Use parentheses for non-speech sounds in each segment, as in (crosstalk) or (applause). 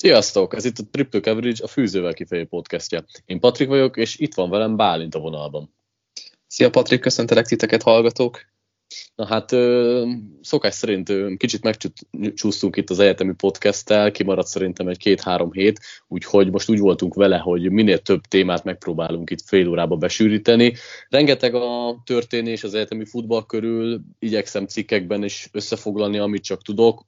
Sziasztok! Ez itt a Triple Coverage, a Fűzővel kifejező podcastja. Én Patrik vagyok, és itt van velem Bálint a vonalban. Szia Patrik, köszöntelek titeket hallgatók! Na hát szokás szerint kicsit megcsúsztunk itt az egyetemi podcasttel, kimaradt szerintem egy két-három hét, úgyhogy most úgy voltunk vele, hogy minél több témát megpróbálunk itt fél órába besűríteni. Rengeteg a történés az egyetemi futball körül, igyekszem cikkekben is összefoglalni, amit csak tudok.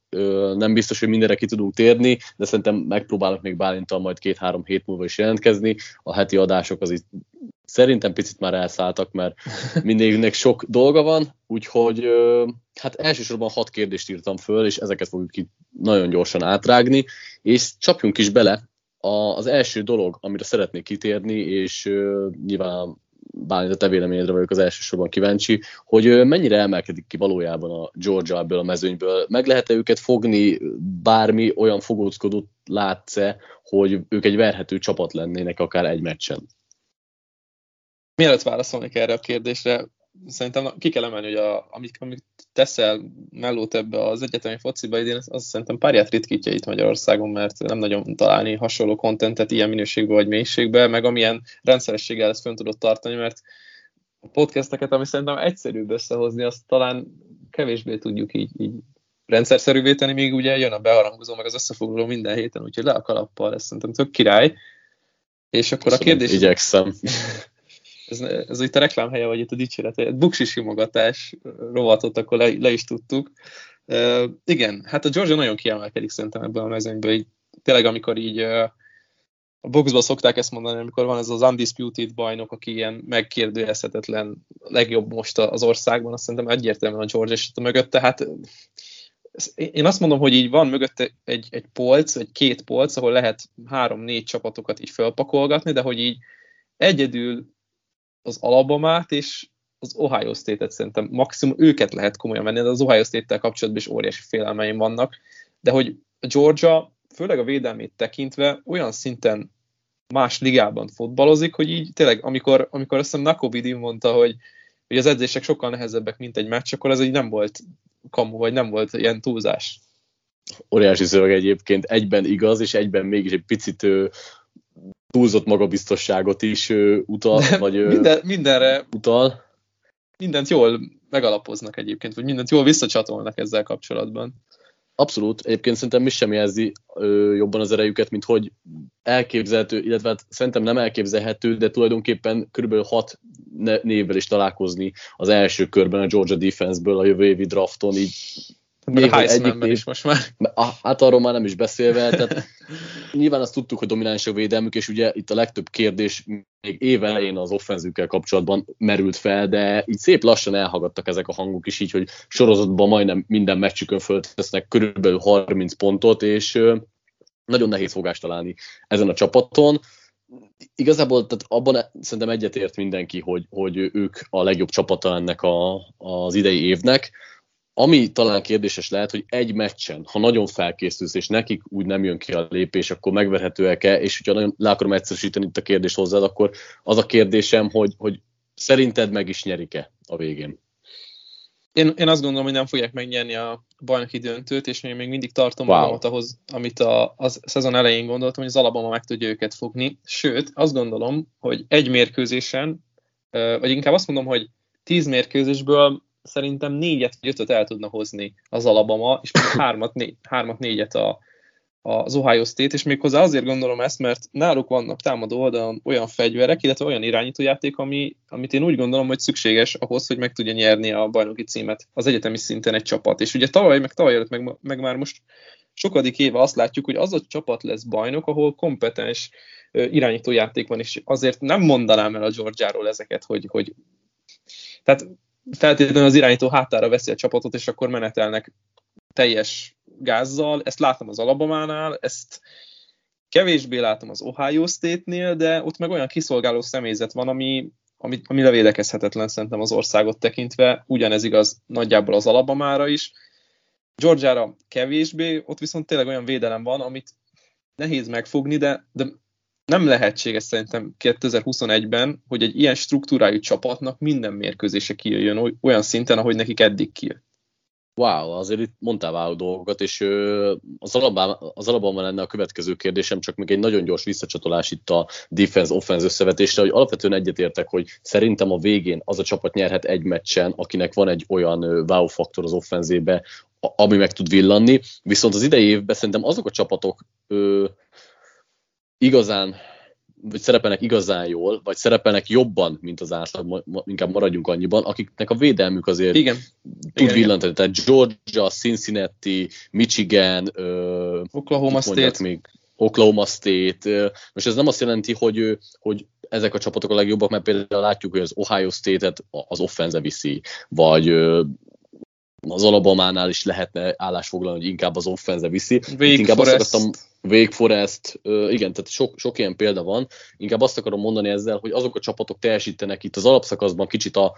Nem biztos, hogy mindenre ki tudunk térni, de szerintem megpróbálok még Bálintal majd két-három hét múlva is jelentkezni. A heti adások az itt szerintem picit már elszálltak, mert mindenkinek sok dolga van, úgyhogy hát elsősorban hat kérdést írtam föl, és ezeket fogjuk itt nagyon gyorsan átrágni, és csapjunk is bele. Az első dolog, amire szeretnék kitérni, és nyilván bár a te véleményedre vagyok az elsősorban kíváncsi, hogy mennyire emelkedik ki valójában a Georgia ebből a mezőnyből. Meg lehet-e őket fogni, bármi olyan fogózkodót látsz-e, hogy ők egy verhető csapat lennének akár egy meccsen? Mielőtt válaszolnék erre a kérdésre, szerintem ki kell emelni, hogy a, amit, amit teszel mellót ebbe az egyetemi fociba idén, az szerintem párját ritkítja itt Magyarországon, mert nem nagyon találni hasonló kontentet ilyen minőségbe vagy mélységbe, meg amilyen rendszerességgel ezt fönn tudod tartani, mert a podcasteket, ami szerintem egyszerűbb összehozni, azt talán kevésbé tudjuk így, így rendszerszerűvé tenni, még ugye jön a beharangozó, meg az összefoglaló minden héten, úgyhogy le a kalappal, ez szerintem tök király. És akkor Köszönöm, a kérdés... Igyekszem. (laughs) ez, ez itt a reklámhelye, vagy itt a dicséret, buksi simogatás rovatot, akkor le, le is tudtuk. Uh, igen, hát a Georgia nagyon kiemelkedik szerintem ebben a mezőnyből, így, tényleg amikor így a boxban szokták ezt mondani, amikor van ez az undisputed bajnok, aki ilyen megkérdőjelezhetetlen legjobb most az országban, azt szerintem egyértelműen a Georgia a mögötte, hát én azt mondom, hogy így van mögötte egy, egy polc, egy két polc, ahol lehet három-négy csapatokat így felpakolgatni, de hogy így egyedül az Alabamát és az Ohio State-et szerintem maximum őket lehet komolyan venni, de az Ohio State-tel kapcsolatban is óriási félelmeim vannak, de hogy a Georgia, főleg a védelmét tekintve olyan szinten más ligában fotbalozik, hogy így tényleg, amikor, amikor azt hiszem Nakobidi mondta, hogy, hogy az edzések sokkal nehezebbek, mint egy meccs, akkor ez így nem volt kamu, vagy nem volt ilyen túlzás. Óriási szöveg egyébként, egyben igaz, és egyben mégis egy picit túlzott magabiztosságot is utal, De vagy minden, mindenre utal. Mindent jól megalapoznak egyébként, vagy mindent jól visszacsatolnak ezzel kapcsolatban. Abszolút. Egyébként szerintem mi sem jelzi ö, jobban az erejüket, mint hogy elképzelhető, illetve hát szerintem nem elképzelhető, de tulajdonképpen körülbelül hat névvel is találkozni az első körben a Georgia Defense-ből a jövő évi drafton, így még a egyik is most már. Hát arról már nem is beszélve, tehát nyilván azt tudtuk, hogy domináns a védelmük, és ugye itt a legtöbb kérdés még év elején az offenzükkel kapcsolatban merült fel, de így szép lassan elhagadtak ezek a hangok is, így, hogy sorozatban majdnem minden meccsükön föltesznek körülbelül 30 pontot, és nagyon nehéz fogást találni ezen a csapaton. Igazából tehát abban szerintem egyetért mindenki, hogy, hogy ők a legjobb csapata ennek a, az idei évnek ami talán kérdéses lehet, hogy egy meccsen, ha nagyon felkészülsz, és nekik úgy nem jön ki a lépés, akkor megverhetőek-e, és hogyha nagyon le akarom egyszerűsíteni itt a kérdést hozzád, akkor az a kérdésem, hogy, hogy szerinted meg is nyerik-e a végén? Én, én azt gondolom, hogy nem fogják megnyerni a bajnoki döntőt, és még, még mindig tartom wow. magamat ahhoz, amit a, a szezon elején gondoltam, hogy az Alabama meg tudja őket fogni. Sőt, azt gondolom, hogy egy mérkőzésen, vagy inkább azt mondom, hogy tíz mérkőzésből szerintem négyet vagy ötöt el tudna hozni az Alabama, és még (coughs) hármat, né, hármat négyet a, az Ohio State, és méghozzá azért gondolom ezt, mert náluk vannak támadó oldalon olyan fegyverek, illetve olyan irányítójáték, ami, amit én úgy gondolom, hogy szükséges ahhoz, hogy meg tudja nyerni a bajnoki címet az egyetemi szinten egy csapat. És ugye tavaly, meg tavaly előtt, meg, meg már most sokadik éve azt látjuk, hogy az a csapat lesz bajnok, ahol kompetens irányítójáték van, és azért nem mondanám el a Georgiáról ezeket, hogy, hogy tehát feltétlenül az irányító hátára veszi a csapatot, és akkor menetelnek teljes gázzal. Ezt látom az Alabamánál, ezt kevésbé látom az Ohio State-nél, de ott meg olyan kiszolgáló személyzet van, ami, ami, ami levédekezhetetlen szerintem az országot tekintve. Ugyanez igaz nagyjából az Alabamára is. Georgiára kevésbé, ott viszont tényleg olyan védelem van, amit nehéz megfogni, de, de nem lehetséges szerintem 2021-ben, hogy egy ilyen struktúrájú csapatnak minden mérkőzése kijöjjön olyan szinten, ahogy nekik eddig kijött. Wow, azért itt mondtál váló dolgokat, és az, alapban, az lenne a következő kérdésem, csak még egy nagyon gyors visszacsatolás itt a defense-offense összevetésre, hogy alapvetően egyetértek, hogy szerintem a végén az a csapat nyerhet egy meccsen, akinek van egy olyan wow faktor az offenzébe, ami meg tud villanni, viszont az idei évben szerintem azok a csapatok igazán vagy szerepelnek igazán jól, vagy szerepelnek jobban, mint az átlag, inkább maradjunk annyiban, akiknek a védelmük azért igen. tud igen, villantani. Igen. Tehát Georgia, Cincinnati, Michigan, Oklahoma State. Még, Oklahoma State. Most ez nem azt jelenti, hogy, hogy ezek a csapatok a legjobbak, mert például látjuk, hogy az Ohio State-et az offense viszi, vagy az Alabamánál is lehetne állásfoglalni, hogy inkább az offense viszi. Wake inkább Forest. Azt akartam, Wake Forest, igen, tehát sok, sok ilyen példa van. Inkább azt akarom mondani ezzel, hogy azok a csapatok teljesítenek itt az alapszakaszban kicsit a,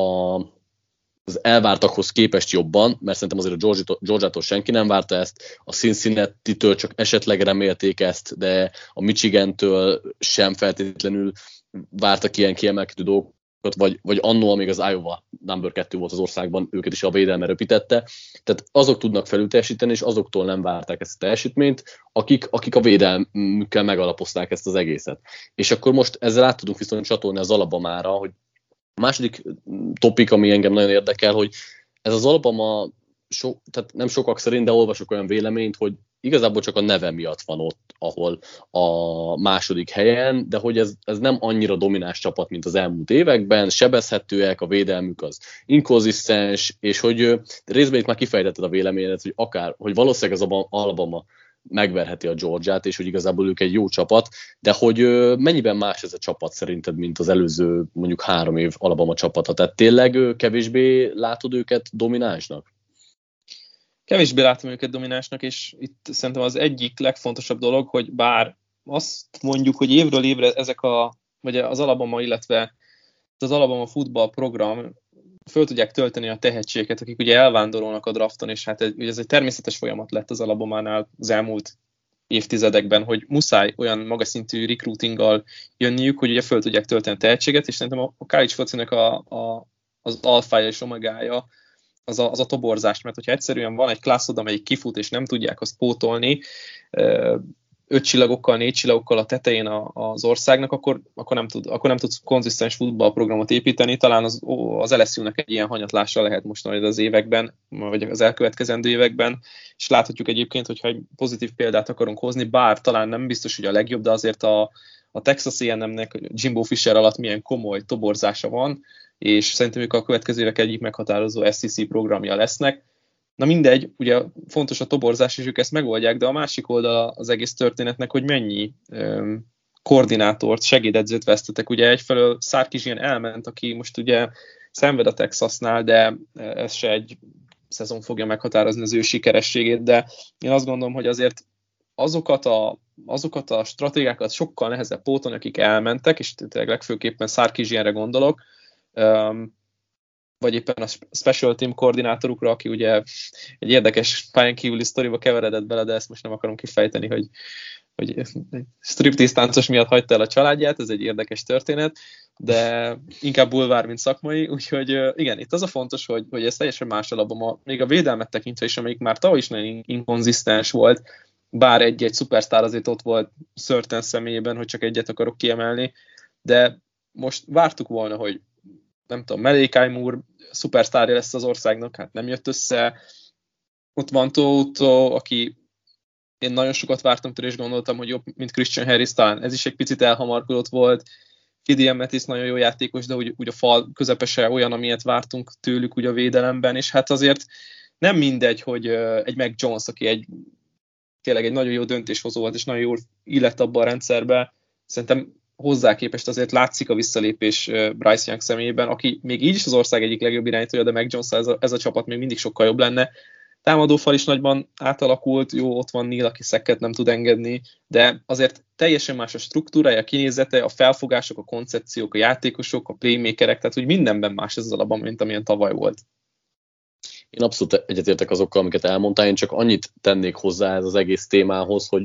a, az elvártakhoz képest jobban, mert szerintem azért a Georgia-tól senki nem várta ezt, a Cincinnati-től csak esetleg remélték ezt, de a Michigan-től sem feltétlenül vártak ilyen kiemelkedő dolgokat vagy, vagy annó, amíg az Iowa number 2 volt az országban, őket is a védelme röpítette. Tehát azok tudnak felülteljesíteni, és azoktól nem várták ezt a teljesítményt, akik, akik a védelmükkel megalapozták ezt az egészet. És akkor most ezzel át tudunk viszont csatolni az Alabamára, hogy a második topik, ami engem nagyon érdekel, hogy ez az Alabama so, tehát nem sokak szerint, de olvasok olyan véleményt, hogy igazából csak a neve miatt van ott, ahol a második helyen, de hogy ez, ez nem annyira domináns csapat, mint az elmúlt években, sebezhetőek, a védelmük az inkonzisztens, és hogy részben itt már kifejtetted a véleményedet, hogy akár, hogy valószínűleg az Alabama megverheti a Georgiát, és hogy igazából ők egy jó csapat, de hogy mennyiben más ez a csapat szerinted, mint az előző mondjuk három év Alabama csapata? Tehát tényleg kevésbé látod őket dominánsnak? Kevésbé látom őket dominánsnak, és itt szerintem az egyik legfontosabb dolog, hogy bár azt mondjuk, hogy évről évre ezek a, vagy az Alabama, illetve az Alabama futball program föl tudják tölteni a tehetségeket, akik ugye elvándorolnak a drafton, és hát ez, ugye ez egy természetes folyamat lett az Alabamánál az elmúlt évtizedekben, hogy muszáj olyan magas szintű recruitinggal jönniük, hogy ugye föl tudják tölteni a tehetséget, és szerintem a college focinak a, a, az alfája és omegája az a, az a toborzás, mert hogyha egyszerűen van egy klasszod, amelyik kifut, és nem tudják azt pótolni, öt csillagokkal, négy csillagokkal a tetején az országnak, akkor, akkor, nem, tud, akkor nem tudsz konzisztens futballprogramot építeni. Talán az, az LSU-nak egy ilyen hanyatlása lehet most majd az években, vagy az elkövetkezendő években, és láthatjuk egyébként, hogyha egy pozitív példát akarunk hozni, bár talán nem biztos, hogy a legjobb, de azért a, a Texas A&M-nek Jimbo Fisher alatt milyen komoly toborzása van, és szerintem ők a következő évek egyik meghatározó SEC programja lesznek. Na mindegy, ugye fontos a toborzás, és ők ezt megoldják, de a másik oldala az egész történetnek, hogy mennyi um, koordinátort, segédedzőt vesztetek. Ugye egyfelől Sarkisian elment, aki most ugye szenved a Texasnál, de ez se egy szezon fogja meghatározni az ő sikerességét, de én azt gondolom, hogy azért azokat a, azokat a stratégiákat sokkal nehezebb pótolni, akik elmentek, és tényleg legfőképpen Sarkisianre gondolok, vagy éppen a special team koordinátorukra, aki ugye egy érdekes pályán kívüli sztoriba keveredett bele, de ezt most nem akarom kifejteni, hogy, hogy striptease táncos miatt hagyta el a családját, ez egy érdekes történet, de inkább bulvár, mint szakmai, úgyhogy igen, itt az a fontos, hogy, hogy ez teljesen más alapban, a, még a védelmet tekintve is, amelyik már tavaly is nagyon inkonzisztens volt, bár egy-egy szupersztár azért ott volt Szörten személyében, hogy csak egyet akarok kiemelni, de most vártuk volna, hogy nem tudom, Melikai Moore szupersztárja lesz az országnak, hát nem jött össze. Ott van Tótó, aki én nagyon sokat vártam tőle, és gondoltam, hogy jobb, mint Christian Harris, talán ez is egy picit elhamarkodott volt. Fidian Metis nagyon jó játékos, de úgy, úgy a fal közepese olyan, amilyet vártunk tőlük úgy a védelemben, és hát azért nem mindegy, hogy egy Mac Jones, aki egy tényleg egy nagyon jó döntéshozó volt, és nagyon jól illett abba a rendszerbe, szerintem hozzá képest azért látszik a visszalépés Bryce Young személyében, aki még így is az ország egyik legjobb irányítója, de Mac Jones ez ez a csapat még mindig sokkal jobb lenne. Támadófal is nagyban átalakult, jó, ott van Neil, aki szekket nem tud engedni, de azért teljesen más a struktúrája, a kinézete, a felfogások, a koncepciók, a játékosok, a playmakerek, tehát hogy mindenben más ez az alapban, mint amilyen tavaly volt. Én abszolút egyetértek azokkal, amiket elmondtál, én csak annyit tennék hozzá ez az egész témához, hogy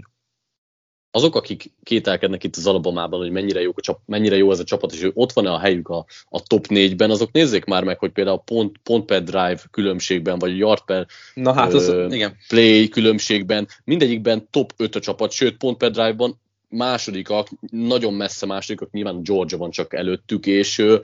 azok, akik kételkednek itt az Alabamában, hogy mennyire jó, a csap, mennyire jó ez a csapat, és hogy ott van-e a helyük a, a top 4-ben, azok nézzék már meg, hogy például pont, pont per drive különbségben, vagy yard per Na hát, az, ö, igen. play különbségben, mindegyikben top 5 a csapat, sőt, pont per drive-ban másodikak, nagyon messze másodikak, nyilván Georgia van csak előttük, és ö,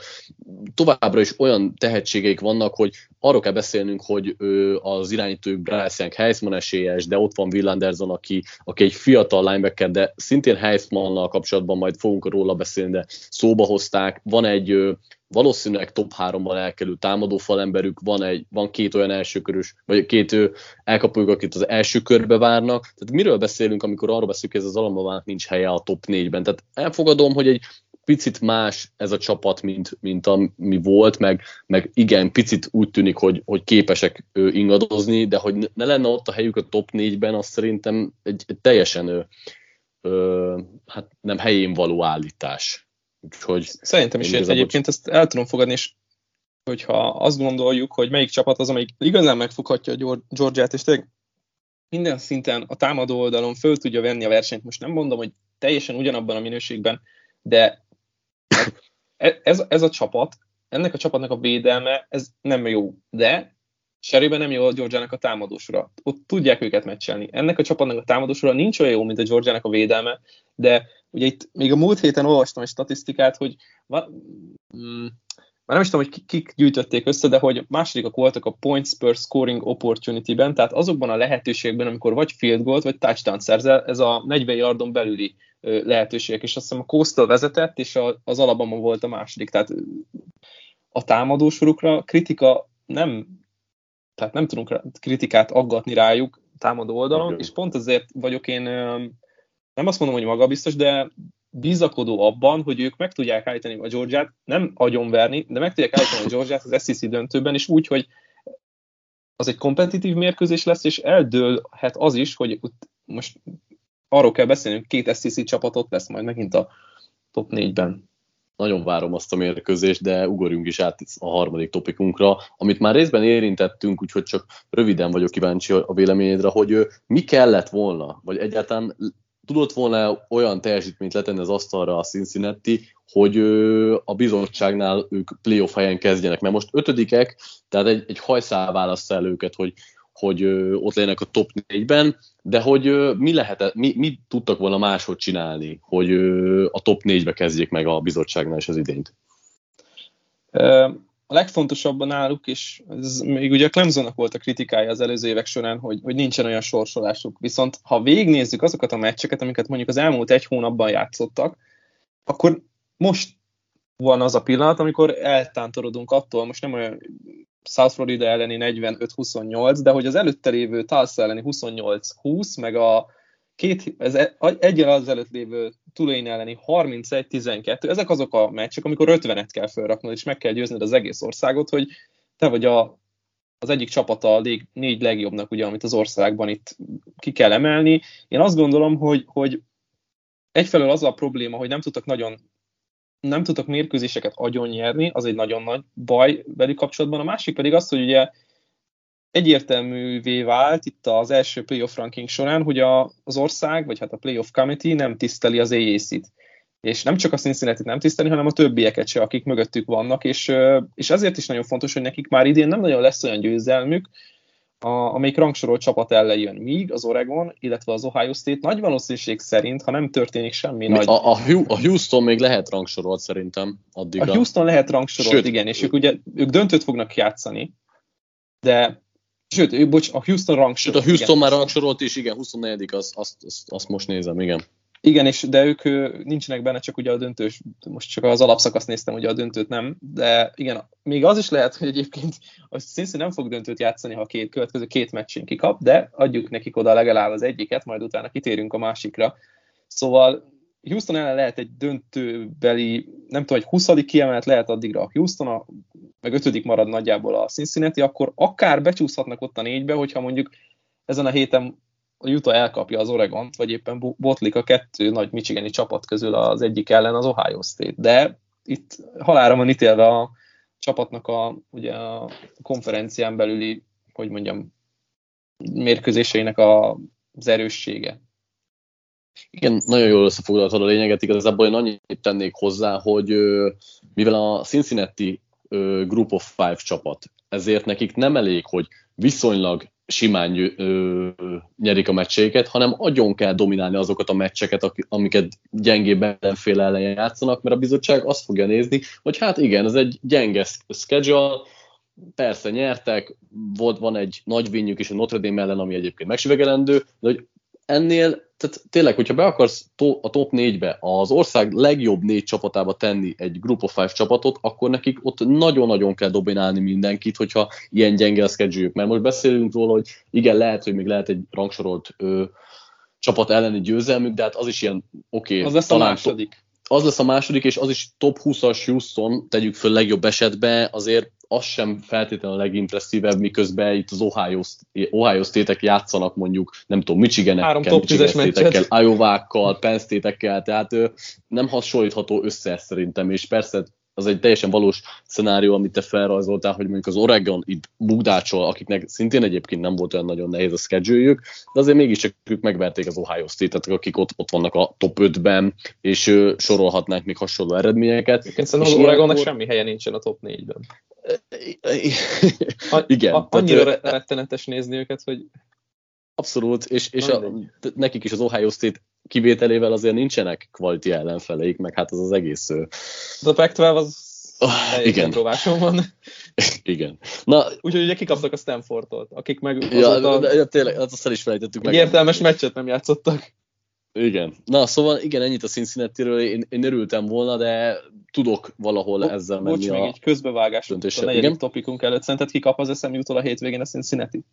továbbra is olyan tehetségeik vannak, hogy arról kell beszélnünk, hogy ö, az irányítójuk Bryce Young Heisman esélyes, de ott van Will Anderson, aki, aki egy fiatal linebacker, de szintén Heismannal kapcsolatban majd fogunk róla beszélni, de szóba hozták. Van egy ö, valószínűleg top 3-ban elkerül támadó falemberük, van, egy, van két olyan elsőkörös, vagy két elkapójuk, akit az első körbe várnak. Tehát miről beszélünk, amikor arról beszélünk, hogy ez az Alamavának nincs helye a top 4-ben. Tehát elfogadom, hogy egy picit más ez a csapat, mint, mint ami volt, meg, meg igen, picit úgy tűnik, hogy, hogy képesek ingadozni, de hogy ne lenne ott a helyük a top 4-ben, az szerintem egy, egy teljesen ö, hát nem helyén való állítás. Úgyhogy Szerintem is ért egyébként ezt el tudom fogadni, és hogyha azt gondoljuk, hogy melyik csapat az, amelyik igazán megfoghatja a Georgiát, és tényleg minden szinten a támadó oldalon föl tudja venni a versenyt. Most nem mondom, hogy teljesen ugyanabban a minőségben, de e- ez, ez a csapat, ennek a csapatnak a védelme, ez nem jó, de Cserébe nem jó a Georgiának a támadósora. Ott tudják őket meccselni. Ennek a csapatnak a támadósora nincs olyan jó, mint a Georgiának a védelme, de ugye itt még a múlt héten olvastam egy statisztikát, hogy van, mm, már nem is tudom, hogy kik gyűjtötték össze, de hogy másodikak voltak a points per scoring opportunity-ben, tehát azokban a lehetőségben, amikor vagy field goal vagy touchdown szerzel, ez a 40 yardon belüli lehetőségek, és azt hiszem a Coastal vezetett, és az Alabama volt a második, tehát a támadósorukra kritika nem, tehát nem tudunk kritikát aggatni rájuk támadó oldalon, okay. és pont ezért vagyok én nem azt mondom, hogy magabiztos, de bizakodó abban, hogy ők meg tudják állítani a Georgiát, nem agyonverni, de meg tudják állítani a Georgiát az SEC döntőben, és úgy, hogy az egy kompetitív mérkőzés lesz, és eldőlhet az is, hogy most arról kell beszélnünk, két SEC csapatot lesz majd megint a top 4-ben. Nagyon várom azt a mérkőzést, de ugorjunk is át a harmadik topikunkra, amit már részben érintettünk, úgyhogy csak röviden vagyok kíváncsi a véleményedre, hogy mi kellett volna, vagy egyáltalán tudott volna olyan teljesítményt letenni az asztalra a Cincinnati, hogy a bizottságnál ők playoff helyen kezdjenek, mert most ötödikek, tehát egy, egy hajszál választ el őket, hogy, hogy ott legyenek a top 4-ben, de hogy mi, lehet, mi, mi tudtak volna máshogy csinálni, hogy a top 4-be kezdjék meg a bizottságnál is az idényt? a legfontosabban náluk, és ez még ugye a Clemsonnak volt a kritikája az előző évek során, hogy, hogy nincsen olyan sorsolásuk. Viszont ha végignézzük azokat a meccseket, amiket mondjuk az elmúlt egy hónapban játszottak, akkor most van az a pillanat, amikor eltántorodunk attól, most nem olyan South Florida elleni 45-28, de hogy az előtte lévő Tulsa elleni 28-20, meg a két, ez e, egyel az előtt lévő Tulane elleni 31-12, ezek azok a meccsek, amikor 50-et kell felraknod, és meg kell győzned az egész országot, hogy te vagy a, az egyik csapata a négy legjobbnak, ugye, amit az országban itt ki kell emelni. Én azt gondolom, hogy, hogy egyfelől az a probléma, hogy nem tudtak nagyon nem tudtak mérkőzéseket agyon nyerni, az egy nagyon nagy baj velük kapcsolatban. A másik pedig az, hogy ugye egyértelművé vált itt az első playoff ranking során, hogy a, az ország, vagy hát a playoff committee nem tiszteli az AAC-t. És nem csak a cincinnati nem tiszteli, hanem a többieket se, akik mögöttük vannak, és, és azért is nagyon fontos, hogy nekik már idén nem nagyon lesz olyan győzelmük, a, amelyik rangsorolt csapat ellen jön, míg az Oregon, illetve az Ohio State nagy valószínűség szerint, ha nem történik semmi Mi, nagy... A, a, Houston még lehet rangsorolt szerintem addigra. A Houston lehet rangsorolt, Sőt, igen, és ők ugye ők döntőt fognak játszani, de Sőt, ő, bocs, a Houston rangsorolt. Sőt, a Houston igen. már rangsorolt is, igen, 24 azt, azt, azt, azt most nézem, igen. Igen, és de ők nincsenek benne, csak ugye a döntős, most csak az alapszakaszt néztem, ugye a döntőt nem, de igen, még az is lehet, hogy egyébként a Cincy nem fog döntőt játszani, ha két következő két meccsen kikap, de adjuk nekik oda legalább az egyiket, majd utána kitérünk a másikra. Szóval Houston ellen lehet egy döntőbeli, nem tudom, hogy 20. kiemelt lehet addigra a Houston, a, meg 5. marad nagyjából a Cincinnati, akkor akár becsúszhatnak ott a négybe, hogyha mondjuk ezen a héten a Utah elkapja az Oregont, vagy éppen botlik a kettő nagy michigani csapat közül az egyik ellen az Ohio State. De itt halára van ítélve a csapatnak a, ugye a konferencián belüli, hogy mondjam, mérkőzéseinek a, az erőssége. Igen, nagyon jól összefoglaltad a lényeget, igazából én annyit tennék hozzá, hogy mivel a Cincinnati Group of Five csapat, ezért nekik nem elég, hogy viszonylag simán ö, nyerik a meccseiket, hanem agyon kell dominálni azokat a meccseket, amiket gyengébb ellenfél ellen játszanak, mert a bizottság azt fogja nézni, hogy hát igen, ez egy gyenge schedule, persze nyertek, volt, van egy nagy vinnyük is a Notre Dame ellen, ami egyébként megsüvegelendő, de hogy ennél, tehát tényleg, hogyha be akarsz a top 4-be az ország legjobb négy csapatába tenni egy Group of Five csapatot, akkor nekik ott nagyon-nagyon kell dominálni mindenkit, hogyha ilyen gyenge a schedule Mert most beszélünk róla, hogy igen, lehet, hogy még lehet egy rangsorolt ö, csapat elleni győzelmük, de hát az is ilyen oké. Okay, az lesz a második. Az lesz a második, és az is top 20-as Houston, tegyük föl legjobb esetben, azért az sem feltétlenül a legimpresszívebb, miközben itt az Ohio, Ohio State-ek játszanak mondjuk, nem tudom, Michigan-ekkel, Michigan Iowa-kkal, Penn State-ekkel, tehát ő, nem hasonlítható össze szerintem, és persze az egy teljesen valós szenárió, amit te felrajzoltál, hogy mondjuk az Oregon itt bugdácsol, akiknek szintén egyébként nem volt olyan nagyon nehéz a schedule de azért mégiscsak ők megverték az Ohio State-et, akik ott, ott vannak a top 5-ben, és uh, sorolhatnánk még hasonló eredményeket. Én szerintem az Oregonnak semmi helye nincsen a top 4-ben. (laughs) Igen. A, annyira tehát, rettenetes nézni őket, hogy Abszolút, és, és a, nekik is az Ohio State kivételével azért nincsenek quality ellenfeleik, meg hát az az egész... De a Pac-12 az oh, igen. próbáson van. (laughs) igen. Na, Úgyhogy ugye kikaptak a Stanfordtól, akik meg ja, de, de, tényleg, hát azt el is felejtettük meg. Értelmes meccset nem játszottak. Igen. Na, szóval igen, ennyit a Cincinnati-ről, én, én örültem volna, de tudok valahol Bo- ezzel menni bocs, a még egy közbevágás a negyedik igen? topikunk előtt. Szerinted ki kap az SMU-tól a hétvégén a Cincinnati?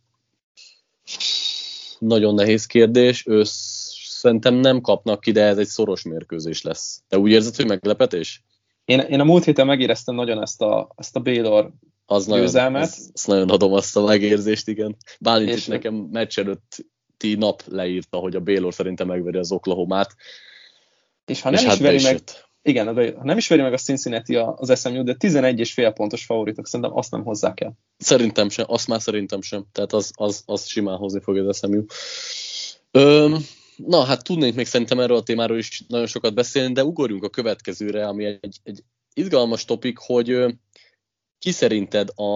Nagyon nehéz kérdés. Ő szerintem nem kapnak ki, de ez egy szoros mérkőzés lesz. Te úgy érzed, hogy meglepetés? Én, én a múlt héten megéreztem nagyon ezt a, ezt a Baylor az győzelmet. Nagyon, azt, azt nagyon adom azt a megérzést, igen. Bálint is nekem meccs előtti nap leírta, hogy a Baylor szerintem megveri az Oklahomát. És ha nem és is hát veri meg, igen, ha nem is veri meg a Cincinnati az SMU, de 11 és fél pontos favoritok, szerintem azt nem hozzák el. Szerintem sem, azt már szerintem sem. Tehát az, az, az simán hozni fog az SMU. Öm, na, hát tudnék még szerintem erről a témáról is nagyon sokat beszélni, de ugorjunk a következőre, ami egy, egy izgalmas topik, hogy ki szerinted a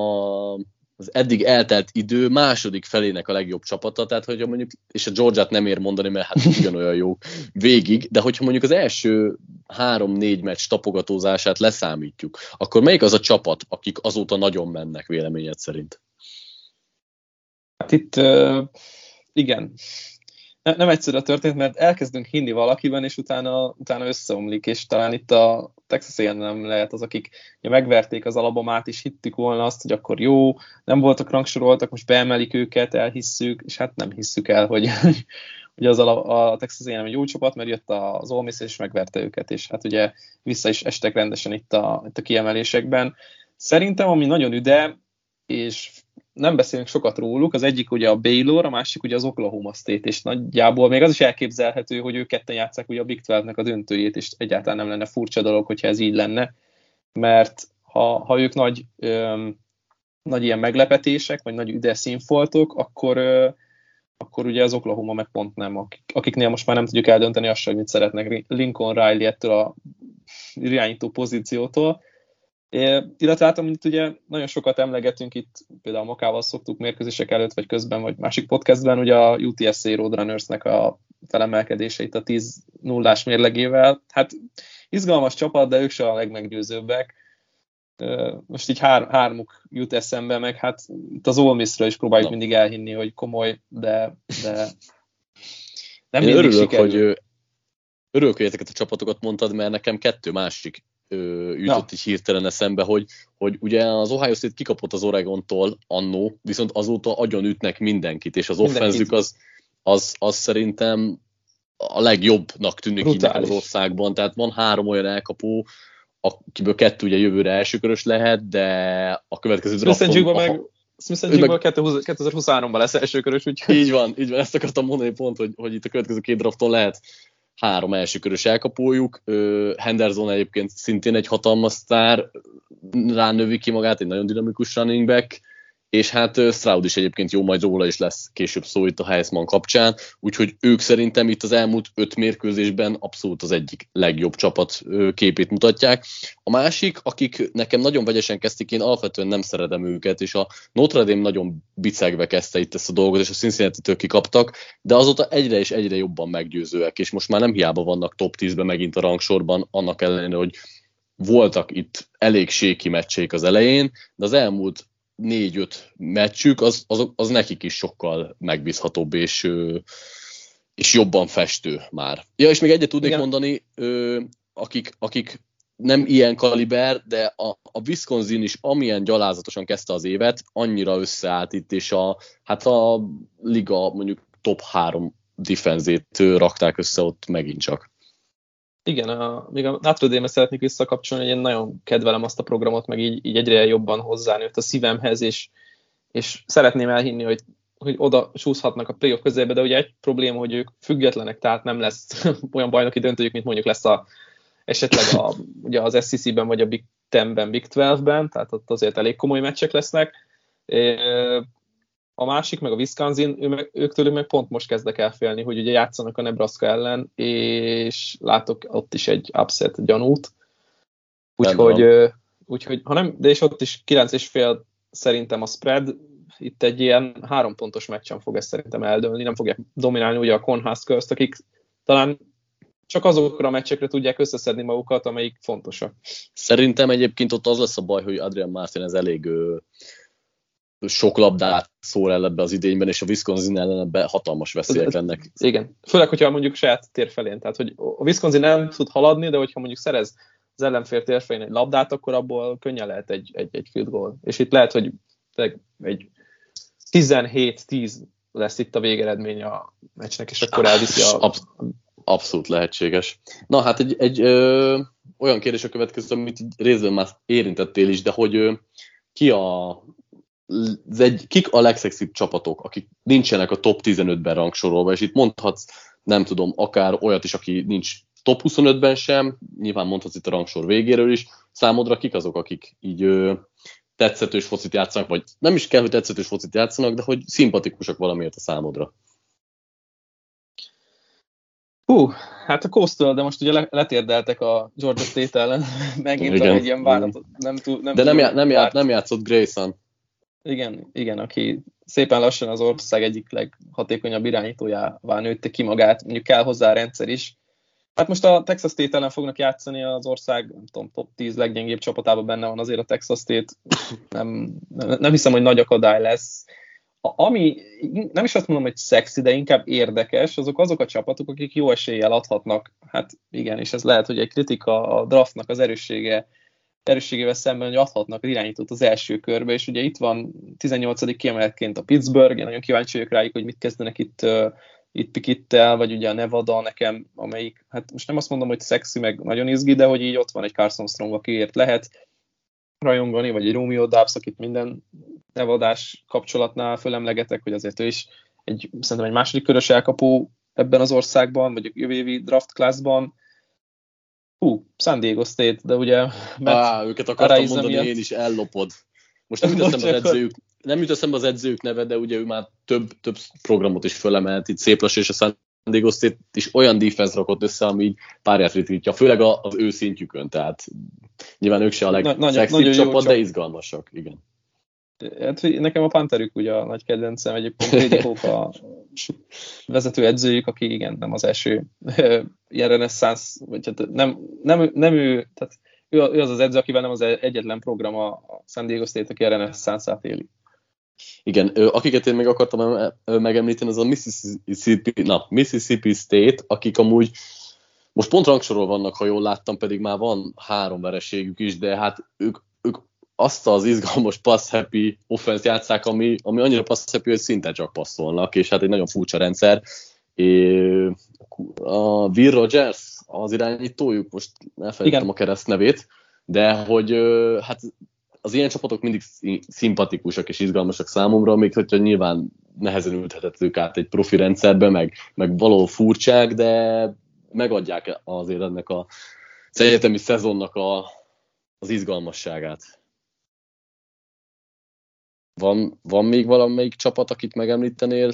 az eddig eltelt idő második felének a legjobb csapata, tehát hogyha mondjuk, és a Georgiát nem ér mondani, mert hát (laughs) ugyanolyan jó végig, de hogyha mondjuk az első három-négy meccs tapogatózását leszámítjuk, akkor melyik az a csapat, akik azóta nagyon mennek véleményed szerint? Hát itt uh, igen, ne, nem egyszerű a történet, mert elkezdünk hinni valakiben, és utána, utána összeomlik, és talán itt a Texas nem lehet az, akik ugye megverték az alabamát, és hittük volna azt, hogy akkor jó, nem voltak rangsoroltak, most beemelik őket, elhisszük, és hát nem hisszük el, hogy, (laughs) hogy az a, a Texas A&M egy jó csapat, mert jött az Ole Miss és megverte őket, és hát ugye vissza is estek rendesen itt a, itt a kiemelésekben. Szerintem, ami nagyon üde, és nem beszélünk sokat róluk, az egyik ugye a Baylor, a másik ugye az Oklahoma State, és nagyjából még az is elképzelhető, hogy ők ketten játszák ugye a Big 12-nek a döntőjét, és egyáltalán nem lenne furcsa dolog, hogyha ez így lenne, mert ha, ha ők nagy, öm, nagy ilyen meglepetések, vagy nagy üde színfoltok, akkor, ö, akkor ugye az Oklahoma meg pont nem, akik, akiknél most már nem tudjuk eldönteni azt, hogy mit szeretnek Lincoln Riley ettől a irányító pozíciótól, É, illetve hát, amit ugye nagyon sokat emlegetünk itt, például Mokával szoktuk mérkőzések előtt, vagy közben, vagy másik podcastben, ugye a UTSC Roadrunnersnek a felemelkedése itt a 10 nullás mérlegével. Hát izgalmas csapat, de ők se a legmeggyőzőbbek. Most így hár, hármuk jut eszembe, meg hát itt az Ole Miss-ről is próbáljuk no. mindig elhinni, hogy komoly, de, de nem Én örülök, sikerül. hogy örülök, hogy ezeket a csapatokat mondtad, mert nekem kettő másik jutott is hirtelen eszembe, hogy, hogy ugye az Ohio State kikapott az Oregontól annó, viszont azóta agyon ütnek mindenkit, és az offenzük az, az, az szerintem a legjobbnak tűnik így az országban, tehát van három olyan elkapó, akiből kettő ugye jövőre elsőkörös lehet, de a következő drafton... meg Smith meg... 2023-ban lesz elsőkörös, úgyhogy... Így van, így van, ezt akartam mondani pont, hogy, hogy itt a következő két drafton lehet három elsőkörös elkapójuk. Henderson egyébként szintén egy hatalmas sztár, ránövi ki magát, egy nagyon dinamikus running back, és hát Stroud is egyébként jó, majd róla is lesz később szó itt a Heisman kapcsán, úgyhogy ők szerintem itt az elmúlt öt mérkőzésben abszolút az egyik legjobb csapat képét mutatják. A másik, akik nekem nagyon vegyesen kezdték, én alapvetően nem szeretem őket, és a Notre Dame nagyon bicegve kezdte itt ezt a dolgot, és a Cincinnati-től kikaptak, de azóta egyre és egyre jobban meggyőzőek, és most már nem hiába vannak top 10-ben megint a rangsorban, annak ellenére, hogy voltak itt elég séki meccsék az elején, de az elmúlt négy-öt meccsük, az, az, az nekik is sokkal megbízhatóbb és, és jobban festő már. Ja, és még egyet tudnék Igen. mondani, akik, akik nem ilyen kaliber, de a, a Wisconsin is amilyen gyalázatosan kezdte az évet, annyira összeállt itt, és a, hát a liga mondjuk top három defenzét rakták össze ott megint csak. Igen, a, még a Notre Dame-et szeretnék visszakapcsolni, hogy én nagyon kedvelem azt a programot, meg így, így egyre jobban hozzánőtt a szívemhez, és, és szeretném elhinni, hogy, hogy oda csúszhatnak a playoff közébe, de ugye egy probléma, hogy ők függetlenek, tehát nem lesz (laughs) olyan bajnoki döntőjük, mint mondjuk lesz a, esetleg a, ugye az SEC-ben, vagy a Big Ten-ben, Big 12-ben, tehát ott azért elég komoly meccsek lesznek. A másik, meg a Wisconsin, ő meg, ők tőlük meg pont most kezdek el félni, hogy ugye játszanak a Nebraska ellen, és látok ott is egy upset gyanút. Úgyhogy, úgyhogy ha nem, de és ott is 9 és fél szerintem a spread, itt egy ilyen három pontos meccsen fog ez szerintem eldőlni, nem fogják dominálni ugye a Conhuskers, akik talán csak azokra a meccsekre tudják összeszedni magukat, amelyik fontosak. Szerintem egyébként ott az lesz a baj, hogy Adrian Martin ez elég sok labdát szól el ebbe az idényben, és a Wisconsin ellen ebbe hatalmas veszélyek lennek. Igen, főleg, hogyha mondjuk saját tér felén, tehát hogy a Wisconsin nem tud haladni, de hogyha mondjuk szerez az ellenfél térfelén egy labdát, akkor abból könnyen lehet egy, egy, egy field goal. És itt lehet, hogy egy 17-10 lesz itt a végeredmény a meccsnek, és akkor elviszi a... Absz- abszolút lehetséges. Na hát egy, egy ö, olyan kérdés a következő, amit részben már érintettél is, de hogy ö, ki a az egy, kik a legszexibb csapatok, akik nincsenek a top 15-ben rangsorolva, és itt mondhatsz, nem tudom, akár olyat is, aki nincs top 25-ben sem, nyilván mondhatsz itt a rangsor végéről is, számodra kik azok, akik így ö, tetszetős focit játszanak, vagy nem is kell, hogy tetszetős focit játszanak, de hogy szimpatikusak valamiért a számodra. Hú, hát a Coastal, de most ugye letérdeltek a Georgia State ellen, (laughs) megint Igen. egy ilyen váratot. Nem túl, nem de nem, já, nem, já, nem játszott Grayson. Igen, igen, aki szépen lassan az ország egyik leghatékonyabb irányítójává nőtte ki magát, mondjuk kell hozzá a rendszer is. Hát most a Texas State ellen fognak játszani az ország, nem tudom, top 10 leggyengébb csapatában benne van azért a Texas State. Nem, nem, nem hiszem, hogy nagy akadály lesz. A, ami nem is azt mondom, hogy szexi, de inkább érdekes, azok azok a csapatok, akik jó eséllyel adhatnak. Hát igen, és ez lehet, hogy egy kritika a draftnak az erőssége erősségével szemben, hogy adhatnak az irányítót az első körbe, és ugye itt van 18. kiemeletként a Pittsburgh, én nagyon kíváncsi vagyok rájuk, hogy mit kezdenek itt, itt Pikittel, vagy ugye a Nevada nekem, amelyik, hát most nem azt mondom, hogy szexi, meg nagyon izgi, de hogy így ott van egy Carson Strong, akiért lehet rajongani, vagy egy Romeo Dubs, akit minden nevadás kapcsolatnál fölemlegetek, hogy azért ő is egy, szerintem egy második körös elkapó ebben az országban, vagy a jövő évi draft classban, Hú, San Diego State, de ugye... Á, őket akartam mondani, miatt... én is ellopod. Most nem jut eszembe az edzőjük, nem jut eszembe az edzőjük neve, de ugye ő már több, több programot is fölemelt, itt szép és a San Diego State is olyan defense rakott össze, ami így párját ritkítja, főleg az ő szintjükön, tehát nyilván ők se a legszexibb csapat, de izgalmasak, igen. Hát, nekem a Panterük ugye a nagy kedvencem, egyébként Brady Hope a vezető edzőjük, aki igen, nem az első ilyen reneszánsz, vagy hát nem, nem, nem ő, tehát ő, ő az az edző, akivel nem az egyetlen program a San Diego State, aki a reneszánszát éli. Igen, akiket én még akartam megemlíteni, az a Mississippi, na, Mississippi State, akik amúgy most pont rangsorol vannak, ha jól láttam, pedig már van három vereségük is, de hát ők azt az izgalmas pass-happy offense játszák, ami, ami annyira pass-happy, hogy szinte csak passzolnak, és hát egy nagyon furcsa rendszer. É, a Will Rogers, az irányítójuk, most elfelejtettem a kereszt nevét, de hogy hát az ilyen csapatok mindig szimpatikusak és izgalmasak számomra, még hogyha nyilván nehezen ültethetők át egy profi rendszerbe, meg, meg való furcsák, de megadják azért ennek a, az egyetemi szezonnak a, az izgalmasságát. Van, van még valamelyik csapat, akit megemlítenél?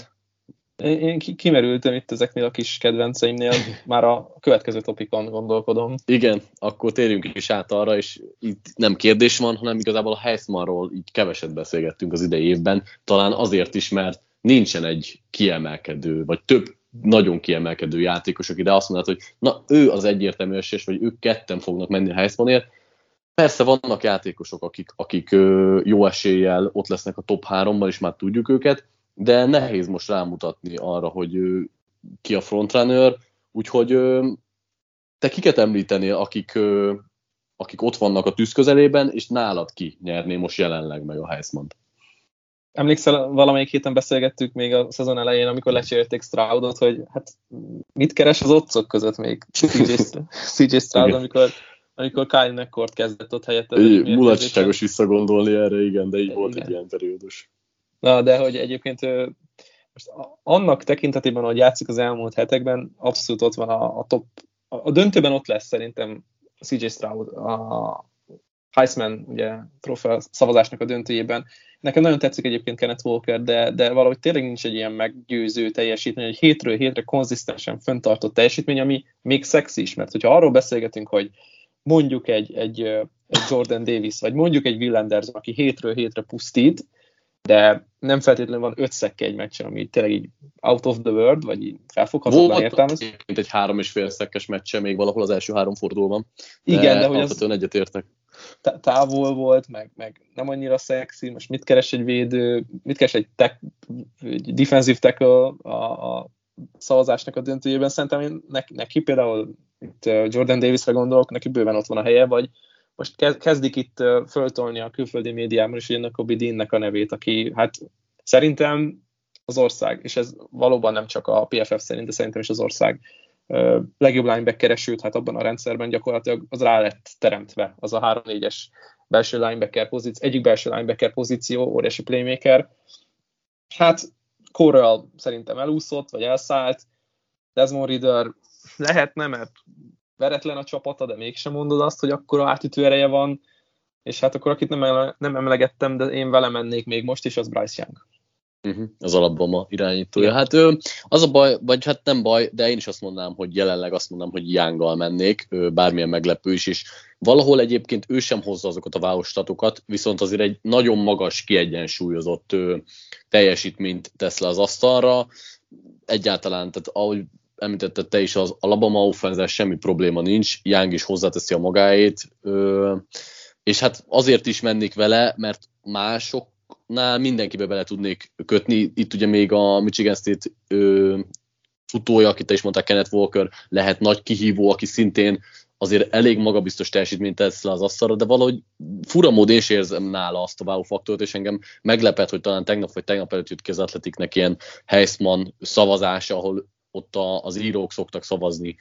Én kimerültem itt ezeknél a kis kedvenceimnél, már a következő topikon gondolkodom. Igen, akkor térjünk is át arra, és itt nem kérdés van, hanem igazából a Heismanról így keveset beszélgettünk az idei évben, talán azért is, mert nincsen egy kiemelkedő, vagy több nagyon kiemelkedő játékos, aki de azt mondhat, hogy na ő az egyértelmű esélyes, vagy ők ketten fognak menni a Heismanért. Persze vannak játékosok, akik, akik jó eséllyel ott lesznek a top 3-ban, és már tudjuk őket, de nehéz most rámutatni arra, hogy ki a frontrunner, úgyhogy te kiket említenél, akik, akik ott vannak a tűz közelében, és nálad ki nyerné most jelenleg meg a Heisman-t? Emlékszel, valamelyik héten beszélgettük még a szezon elején, amikor lecsérték Stroudot, hogy hát mit keres az otcok között még CJ, CJ Stroud, amikor, amikor Kyle McCord kezdett ott helyette. Mulatságos visszagondolni erre, igen, de így igen. volt egy ilyen periódus. Na, de hogy egyébként most annak tekintetében, hogy játszik az elmúlt hetekben, abszolút ott van a, a top, a, a döntőben ott lesz szerintem CJ Stroud, a Heisman ugye trófea szavazásnak a döntőjében. Nekem nagyon tetszik egyébként Kenneth Walker, de, de valahogy tényleg nincs egy ilyen meggyőző teljesítmény, egy hétről hétre konzisztensen föntartott teljesítmény, ami még szexi is, mert hogyha arról beszélgetünk, hogy mondjuk egy, egy, egy Jordan Davis, vagy mondjuk egy Will Anderson, aki hétről hétre pusztít, de nem feltétlenül van öt szekke egy meccsen, ami tényleg így out of the world, vagy így felfoghatatlan értelmez. Mint egy három és fél szekkes meccse még valahol az első három fordulóban. Igen, de, de hogy az egyetértek. Távol volt, meg, meg nem annyira szexi, most mit keres egy védő, mit keres egy, tech, egy defensive tackle a, a szavazásnak a döntőjében, szerintem én neki, neki például itt Jordan Davisre gondolok, neki bőven ott van a helye, vagy most kezdik itt föltolni a külföldi médiában is a Bidinnek a nevét, aki hát szerintem az ország, és ez valóban nem csak a PFF szerint, de szerintem is az ország legjobb linebacker sőt, hát abban a rendszerben gyakorlatilag az rá lett teremtve, az a 3-4-es belső linebacker pozíció, egyik belső linebacker pozíció, óriási playmaker. Hát Corral szerintem elúszott, vagy elszállt, Desmond Reader lehetne, mert veretlen a csapata, de mégsem mondod azt, hogy akkor átütő ereje van, és hát akkor akit nem, nem emlegettem, de én vele mennék még most is, az Bryce Young. Uh-huh, az alapboma irányítója. Hát ő, az a baj, vagy hát nem baj, de én is azt mondanám, hogy jelenleg azt mondanám, hogy Younggal mennék, bármilyen meglepő is, és valahol egyébként ő sem hozza azokat a váostatokat, viszont azért egy nagyon magas, kiegyensúlyozott teljesítményt tesz le az asztalra, egyáltalán, tehát ahogy említetted te is, az Alabama offense semmi probléma nincs, Young is hozzáteszi a magáét, és hát azért is mennék vele, mert másoknál mindenkibe bele tudnék kötni. Itt ugye még a Michigan State futója, akit te is mondták, Kenneth Walker, lehet nagy kihívó, aki szintén azért elég magabiztos teljesítményt tesz le az asztalra, de valahogy fura módon is érzem nála azt a wow faktort, és engem meglepett, hogy talán tegnap vagy tegnap előtt jött ki az Atletiknek ilyen Heisman szavazás, ahol ott a, az írók szoktak szavazni,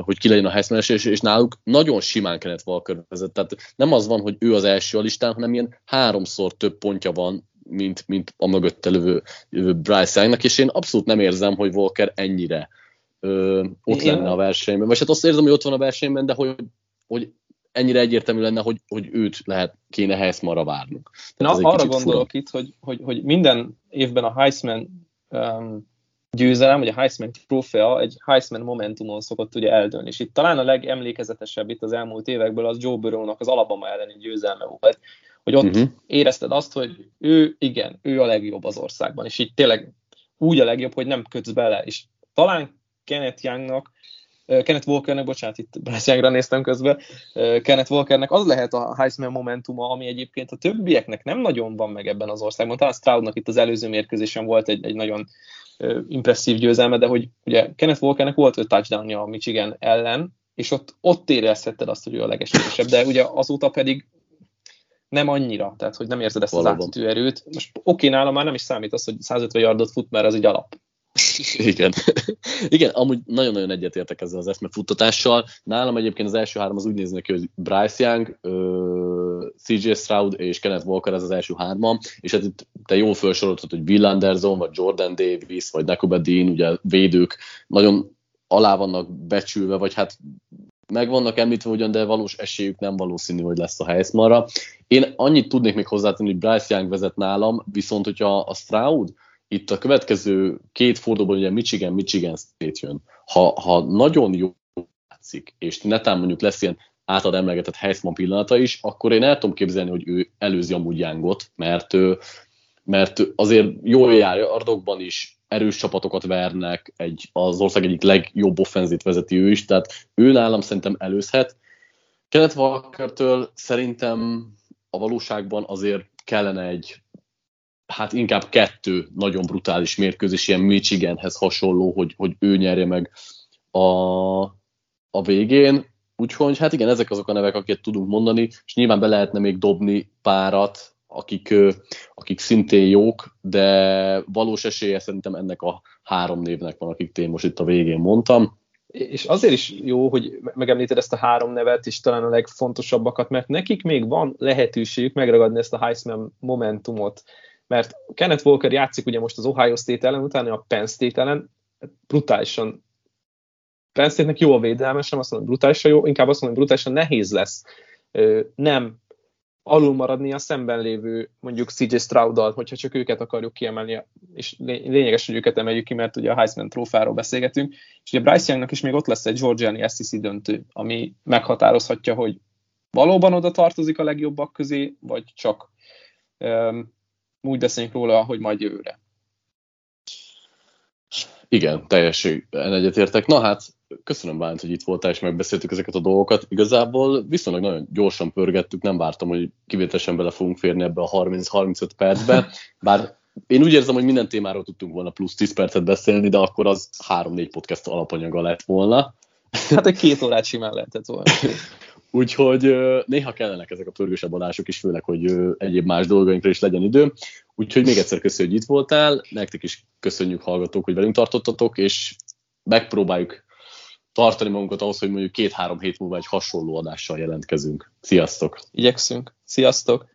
hogy ki legyen a Heisman és, és náluk nagyon simán Kenneth Walker vezet. Tehát nem az van, hogy ő az első a listán, hanem ilyen háromszor több pontja van, mint, mint a mögötte lövő, Bryce Youngnak, és én abszolút nem érzem, hogy Walker ennyire ö, ott Igen. lenne a versenyben. Vagy hát azt érzem, hogy ott van a versenyben, de hogy, hogy ennyire egyértelmű lenne, hogy, hogy őt lehet, kéne Heismanra várnunk. Na, arra gondolok fura. itt, hogy, hogy, hogy minden évben a Heisman um, győzelem, vagy a Heisman trófea egy Heisman momentumon szokott ugye eldőlni. És itt talán a legemlékezetesebb itt az elmúlt évekből az Joe Burrow-nak az Alabama elleni győzelme volt, hogy ott uh-huh. érezted azt, hogy ő, igen, ő a legjobb az országban, és így tényleg úgy a legjobb, hogy nem kötsz bele. És talán Kenneth Youngnak, uh, Kenneth Walkernek, bocsánat, itt Youngra néztem közben, uh, Kenneth Walkernek az lehet a Heisman momentuma, ami egyébként a többieknek nem nagyon van meg ebben az országban. Talán Stroudnak itt az előző mérkőzésen volt egy, egy nagyon impresszív győzelme, de hogy ugye Kenneth Walkernek volt öt touchdownja a Michigan ellen, és ott, ott érezhetted azt, hogy ő a legesélyesebb, de ugye azóta pedig nem annyira, tehát hogy nem érzed ezt Valóban. az átütő erőt. Most oké, nálam már nem is számít az, hogy 150 yardot fut, mert az egy alap. (laughs) Igen. Igen, amúgy nagyon-nagyon egyetértek ezzel az eszmefuttatással. Nálam egyébként az első három az úgy néznek ki, hogy Bryce Young, CJ Stroud és Kenneth Walker ez az első hárman, és hát itt te jól felsoroltad, hogy Will Anderson, vagy Jordan Davis, vagy Nakobe Dean, ugye védők nagyon alá vannak becsülve, vagy hát meg vannak említve ugyan, de valós esélyük nem valószínű, hogy lesz a Heismanra. Én annyit tudnék még hozzátenni, hogy Bryce Young vezet nálam, viszont hogyha a Stroud itt a következő két fordulóban ugye Michigan, Michigan State jön. Ha, ha nagyon jó játszik, és netán mondjuk lesz ilyen általad emlegetett Heisman pillanata is, akkor én el tudom képzelni, hogy ő előzi amúgy Youngot, mert, mert azért jól jár ardokban is, erős csapatokat vernek, egy, az ország egyik legjobb offenzit vezeti ő is, tehát ő nálam szerintem előzhet. Kenneth Walkertől szerintem a valóságban azért kellene egy, hát inkább kettő nagyon brutális mérkőzés, ilyen Michiganhez hasonló, hogy, hogy ő nyerje meg a, a végén. Úgyhogy hát igen, ezek azok a nevek, akiket tudunk mondani, és nyilván be lehetne még dobni párat, akik, akik szintén jók, de valós esélye szerintem ennek a három névnek van, akik én most itt a végén mondtam. És azért is jó, hogy megemlíted ezt a három nevet, és talán a legfontosabbakat, mert nekik még van lehetőségük megragadni ezt a Heisman momentumot, mert Kenneth Walker játszik ugye most az Ohio State ellen, utána a Penn State ellen, brutálisan. Penn State-nek jó a védelme, sem azt mondom, brutálisan jó, inkább azt mondom, hogy brutálisan nehéz lesz nem alul maradni a szemben lévő mondjuk CJ Stroud-dal, hogyha csak őket akarjuk kiemelni, és lényeges, hogy őket emeljük ki, mert ugye a Heisman trófáról beszélgetünk, és ugye Bryce Youngnak is még ott lesz egy Georgiani SEC döntő, ami meghatározhatja, hogy valóban oda tartozik a legjobbak közé, vagy csak úgy beszéljünk róla, hogy majd jövőre. Igen, teljesen egyetértek. Na hát, köszönöm Bánt, hogy itt voltál, és megbeszéltük ezeket a dolgokat. Igazából viszonylag nagyon gyorsan pörgettük, nem vártam, hogy kivételesen bele fogunk férni ebbe a 30-35 percbe, bár én úgy érzem, hogy minden témáról tudtunk volna plusz 10 percet beszélni, de akkor az 3-4 podcast alapanyaga lett volna. Hát egy két órát simán lehetett volna. (laughs) Úgyhogy néha kellenek ezek a pörgősebb adások is, főleg, hogy egyéb más dolgainkra is legyen idő. Úgyhogy még egyszer köszönjük, hogy itt voltál, nektek is köszönjük hallgatók, hogy velünk tartottatok, és megpróbáljuk tartani magunkat ahhoz, hogy mondjuk két-három hét múlva egy hasonló adással jelentkezünk. Sziasztok! Igyekszünk. Sziasztok!